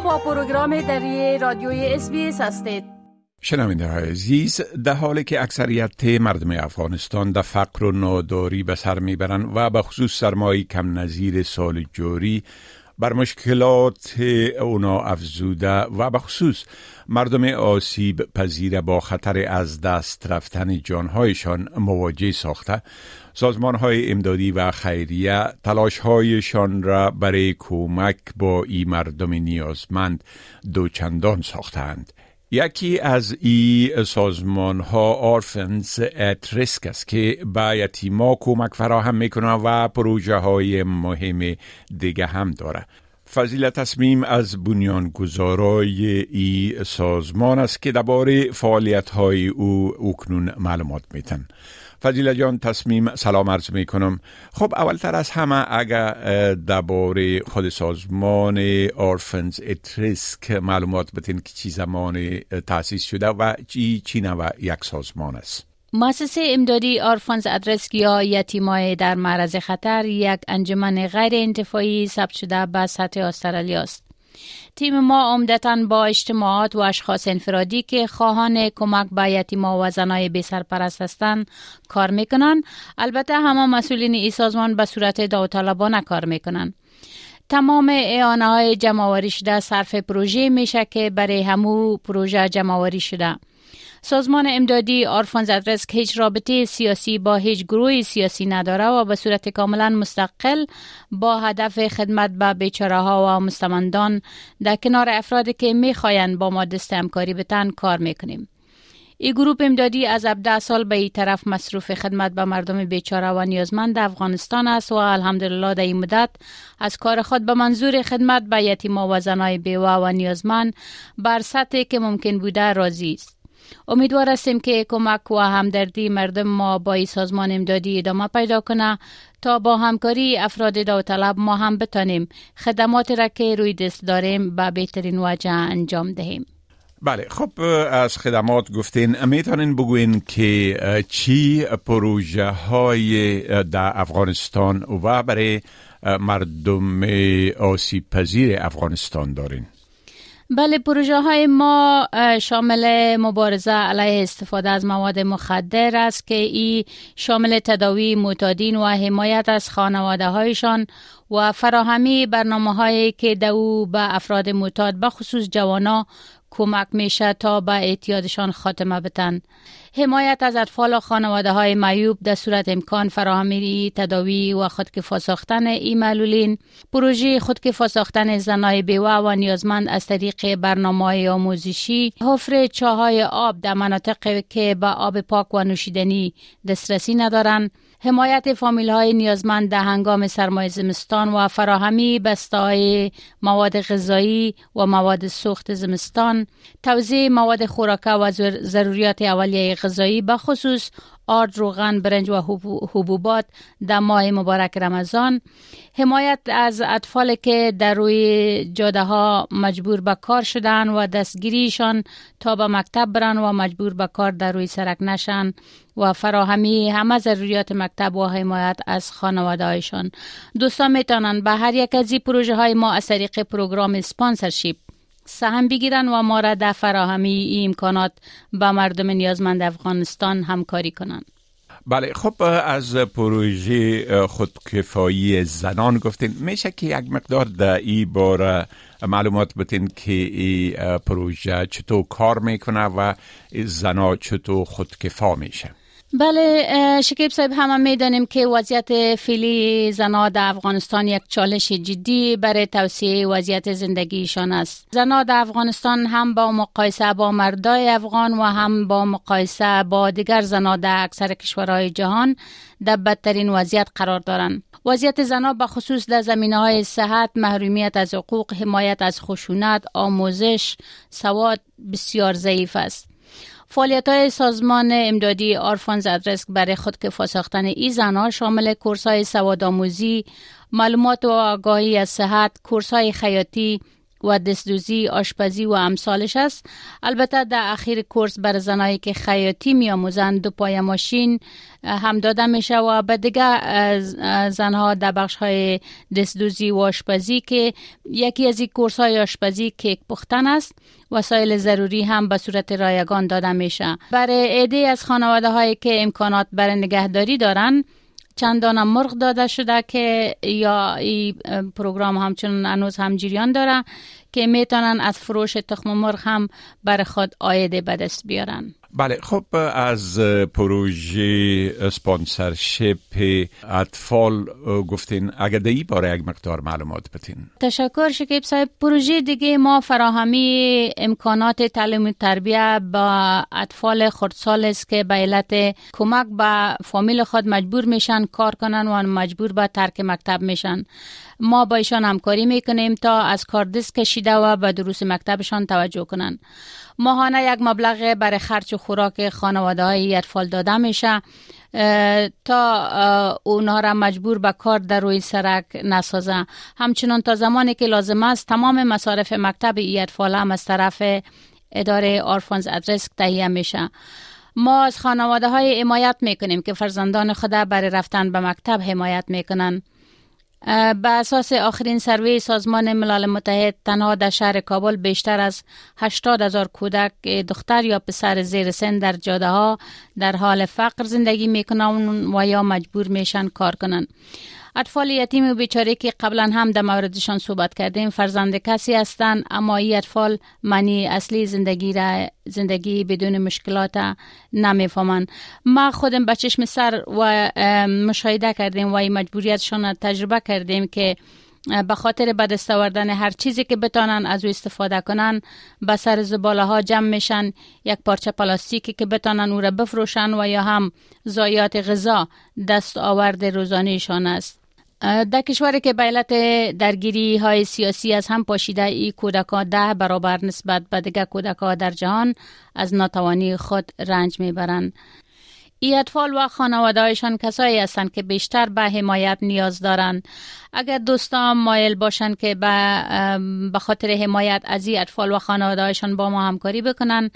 با پروگرام دری رادیوی اس هستید. شنونده های عزیز در حالی که اکثریت مردم افغانستان در فقر و ناداری به سر می‌برند و به خصوص سرمایه کم نظیر سال جوری بر مشکلات اونا افزوده و به خصوص مردم آسیب پذیر با خطر از دست رفتن جانهایشان مواجه ساخته سازمان های امدادی و خیریه تلاش هایشان را برای کمک با ای مردم نیازمند دوچندان ساختند. یکی از ای سازمان ها آرفنز ات ریسک است که به یتیما کمک فراهم می‌کنه و پروژه های مهم دیگه هم داره. فضیل تصمیم از بنیانگذارای ای سازمان است که درباره فعالیت های او اکنون معلومات میتن. فضیل جان تصمیم سلام عرض می کنم خب اولتر از همه اگر درباره خود سازمان آرفنز اتریسک معلومات بتین که چی زمان تاسیس شده و چی چی و یک سازمان است مؤسسه امدادی آرفانز ادرسک یا یتیمای در معرض خطر یک انجمن غیر انتفاعی ثبت شده به سطح استرالیا است. تیم ما عمدتا با اجتماعات و اشخاص انفرادی که خواهان کمک به یتیما و زنای بی سرپرست هستند کار می‌کنن البته همه مسئولین ای سازمان به صورت داوطلبانه کار می‌کنن تمام اعانه های جمعوری شده صرف پروژه میشه که برای همو پروژه جمعوری شده. سازمان امدادی آرفان زدرس که هیچ رابطه سیاسی با هیچ گروه سیاسی نداره و به صورت کاملا مستقل با هدف خدمت به بیچاره ها و مستمندان در کنار افرادی که می‌خواین با ما دست همکاری بتن کار می‌کنیم. این گروه امدادی از 17 سال به این طرف مصروف خدمت به مردم بیچاره و نیازمند افغانستان است و الحمدلله در این مدت از کار خود به منظور خدمت به یتیما و زنای بیوه و نیازمند بر سطحی که ممکن بوده راضی است. امیدوار هستیم که کمک و همدردی مردم ما با سازمان امدادی ادامه پیدا کنه. تا با همکاری افراد داوطلب ما هم بتانیم خدمات را که روی دست داریم به بهترین وجه انجام دهیم. بله خب از خدمات گفتین می‌تونین بگوین که چی پروژه های در افغانستان و برای مردم آسیب پذیر افغانستان دارین؟ بله پروژه های ما شامل مبارزه علیه استفاده از مواد مخدر است که ای شامل تداوی معتادین و حمایت از خانواده هایشان و فراهمی برنامه هایی که دو به افراد معتاد به خصوص جوانا کمک میشه تا به اعتیادشان خاتمه بتن. حمایت از اطفال و خانواده های معیوب در صورت امکان فراهمی تداوی و خودکفا ساختن این معلولین پروژه خودکفا ساختن زنای بیوه و نیازمند از طریق برنامه های آموزشی حفر چاهای آب در مناطق که به آب پاک و نوشیدنی دسترسی ندارند. حمایت فامیل های نیازمند در هنگام سرمایه زمستان و فراهمی بستای مواد غذایی و مواد سوخت زمستان. توزیع مواد خوراکه و ضروریات اولیه غذایی به خصوص آرد روغن برنج و حبوبات در ماه مبارک رمضان. حمایت از اطفال که در روی جاده ها مجبور به کار شدن و دستگیریشان تا به مکتب برن و مجبور به کار در روی سرک نشن و فراهمی همه ضروریات مکتب و حمایت از خانواده هایشان دوستان می‌تونن به هر یک از این پروژه های ما از طریق پروگرام سپانسرشیپ سهم بگیرن و ما را در فراهمی امکانات به مردم نیازمند افغانستان همکاری کنند. بله خب از پروژه خودکفایی زنان گفتین میشه که یک مقدار در این بار معلومات بتین که این پروژه چطور کار می‌کنه و زنا چطور خودکفا میشه بله شکیب صاحب همه می‌دانیم که وضعیت فعلی زنها در افغانستان یک چالش جدی برای توسعه وضعیت زندگیشان است. زنها در افغانستان هم با مقایسه با مردای افغان و هم با مقایسه با دیگر زنها در اکثر کشورهای جهان در بدترین وضعیت قرار دارند. وضعیت زنها به خصوص در زمینه های صحت، محرومیت از حقوق، حمایت از خشونت، آموزش، سواد بسیار ضعیف است. فعالیت های سازمان امدادی آرفانز ادرسک برای خودکفا ساختن ای زنها شامل کورس های سواد آموزی، معلومات و آگاهی از صحت، کورس های خیاطی، و دستدوزی آشپزی و امثالش است. البته در اخیر کورس بر زنایی که خیاطی میآموزند دو پای ماشین هم داده میشه و به دیگه زنها در بخش های دستدوزی و آشپزی که یکی از این کورس های آشپزی کیک پختن است. وسایل ضروری هم به صورت رایگان داده میشه. برای عده از خانواده هایی که امکانات برای نگهداری دارند چندان مرغ داده شده که یا این پروگرام همچنان هنوز هم جریان داره. که می‌تونن از فروش تخم مرغ هم بر خود آیده به دست بیارن. بله خب از پروژه سپانسرشپ اطفال گفتین اگر در باره یک مقدار معلومات بتین تشکر شکیب صاحب. پروژه دیگه ما فراهمی امکانات تعلیم و تربیه با اطفال خردسال است که به علت کمک به فامیل خود مجبور میشن کار کنن و مجبور به ترک مکتب میشن. ما با ایشان همکاری می‌کنیم تا از کار دست کشیده و به دروس مکتبشان توجه کنند. ماهانه یک مبلغ برای خرچ و خوراک خانواده های اطفال داده میشه. تا اونها را مجبور به کار در روی سرک نسازه. همچنان تا زمانی که لازم است تمام مصارف مکتب ای اطفال هم از طرف اداره آرفانز ادرس تهیه میشه. ما از خانواده های حمایت می‌کنیم که فرزندان خود برای رفتن به مکتب حمایت می‌کنن به اساس آخرین سروی سازمان ملل متحد تنها در شهر کابل بیشتر از 80 هزار کودک دختر یا پسر زیر سن در جاده ها در حال فقر زندگی می‌کنن و یا مجبور میشن کار کنن. اطفال یتیم و بیچاره که قبلا هم در موردشان صحبت کردیم فرزند کسی هستند اما این اطفال معنی اصلی زندگی را زندگی بدون مشکلات نمی‌فهمند. ما خودم به چشم سر و مشاهده کردیم و این مجبوریتشان تجربه کردیم که به خاطر به دست آوردن هر چیزی که بتانن از او استفاده کنن به سر زباله ها جمع میشن یک پارچه پلاستیکی که بتانن او را بفروشن و یا هم زایات غذا دست آورد روزانهشان است. در کشوری که به علت درگیری های سیاسی از هم پاشیده ای کودکان ده برابر نسبت به دیگر کودکان در جهان از ناتوانی خود رنج می‌برند. ای اطفال و خانوادهایشان کسایی هستند که بیشتر به حمایت نیاز دارند. اگر دوستان مایل باشند که به خاطر حمایت از این اطفال و خانوادهایشان با ما همکاری بکنن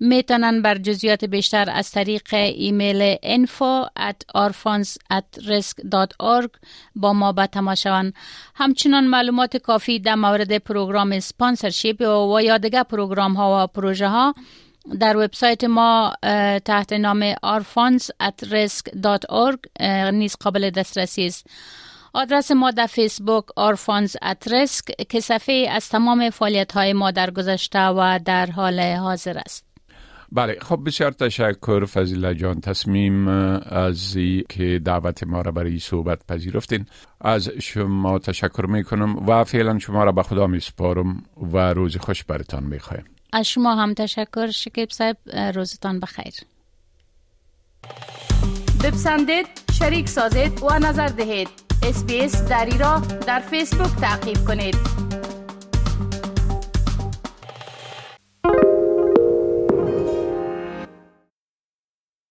می‌تونن بر جزئیات بیشتر از طریق ایمیل info at orphans@risk.org با ما به تماس همچنان معلومات کافی در مورد پروگرام sponsorship و یا پروگرام ها و پروژه ها در وبسایت ما تحت نام orphans@risk.org نیز قابل دسترسی است. آدرس ما در فیسبوک آرفانز ات ریسک که صفحه از تمام فعالیت های ما در گذشته و در حال حاضر است. بله خب بسیار تشکر فضیله جان. تصمیم از که دعوت ما را برای صحبت پذیرفتین. از شما تشکر می کنم و فعلا شما را به خدا می سپارم و روز خوش برتان می خواهیم از شما هم تشکر شکیب صاحب روزتان بخیر. بپسندید شریک سازید و نظر دهید. اسپیس دری را در فیسبوک تعقیب کنید.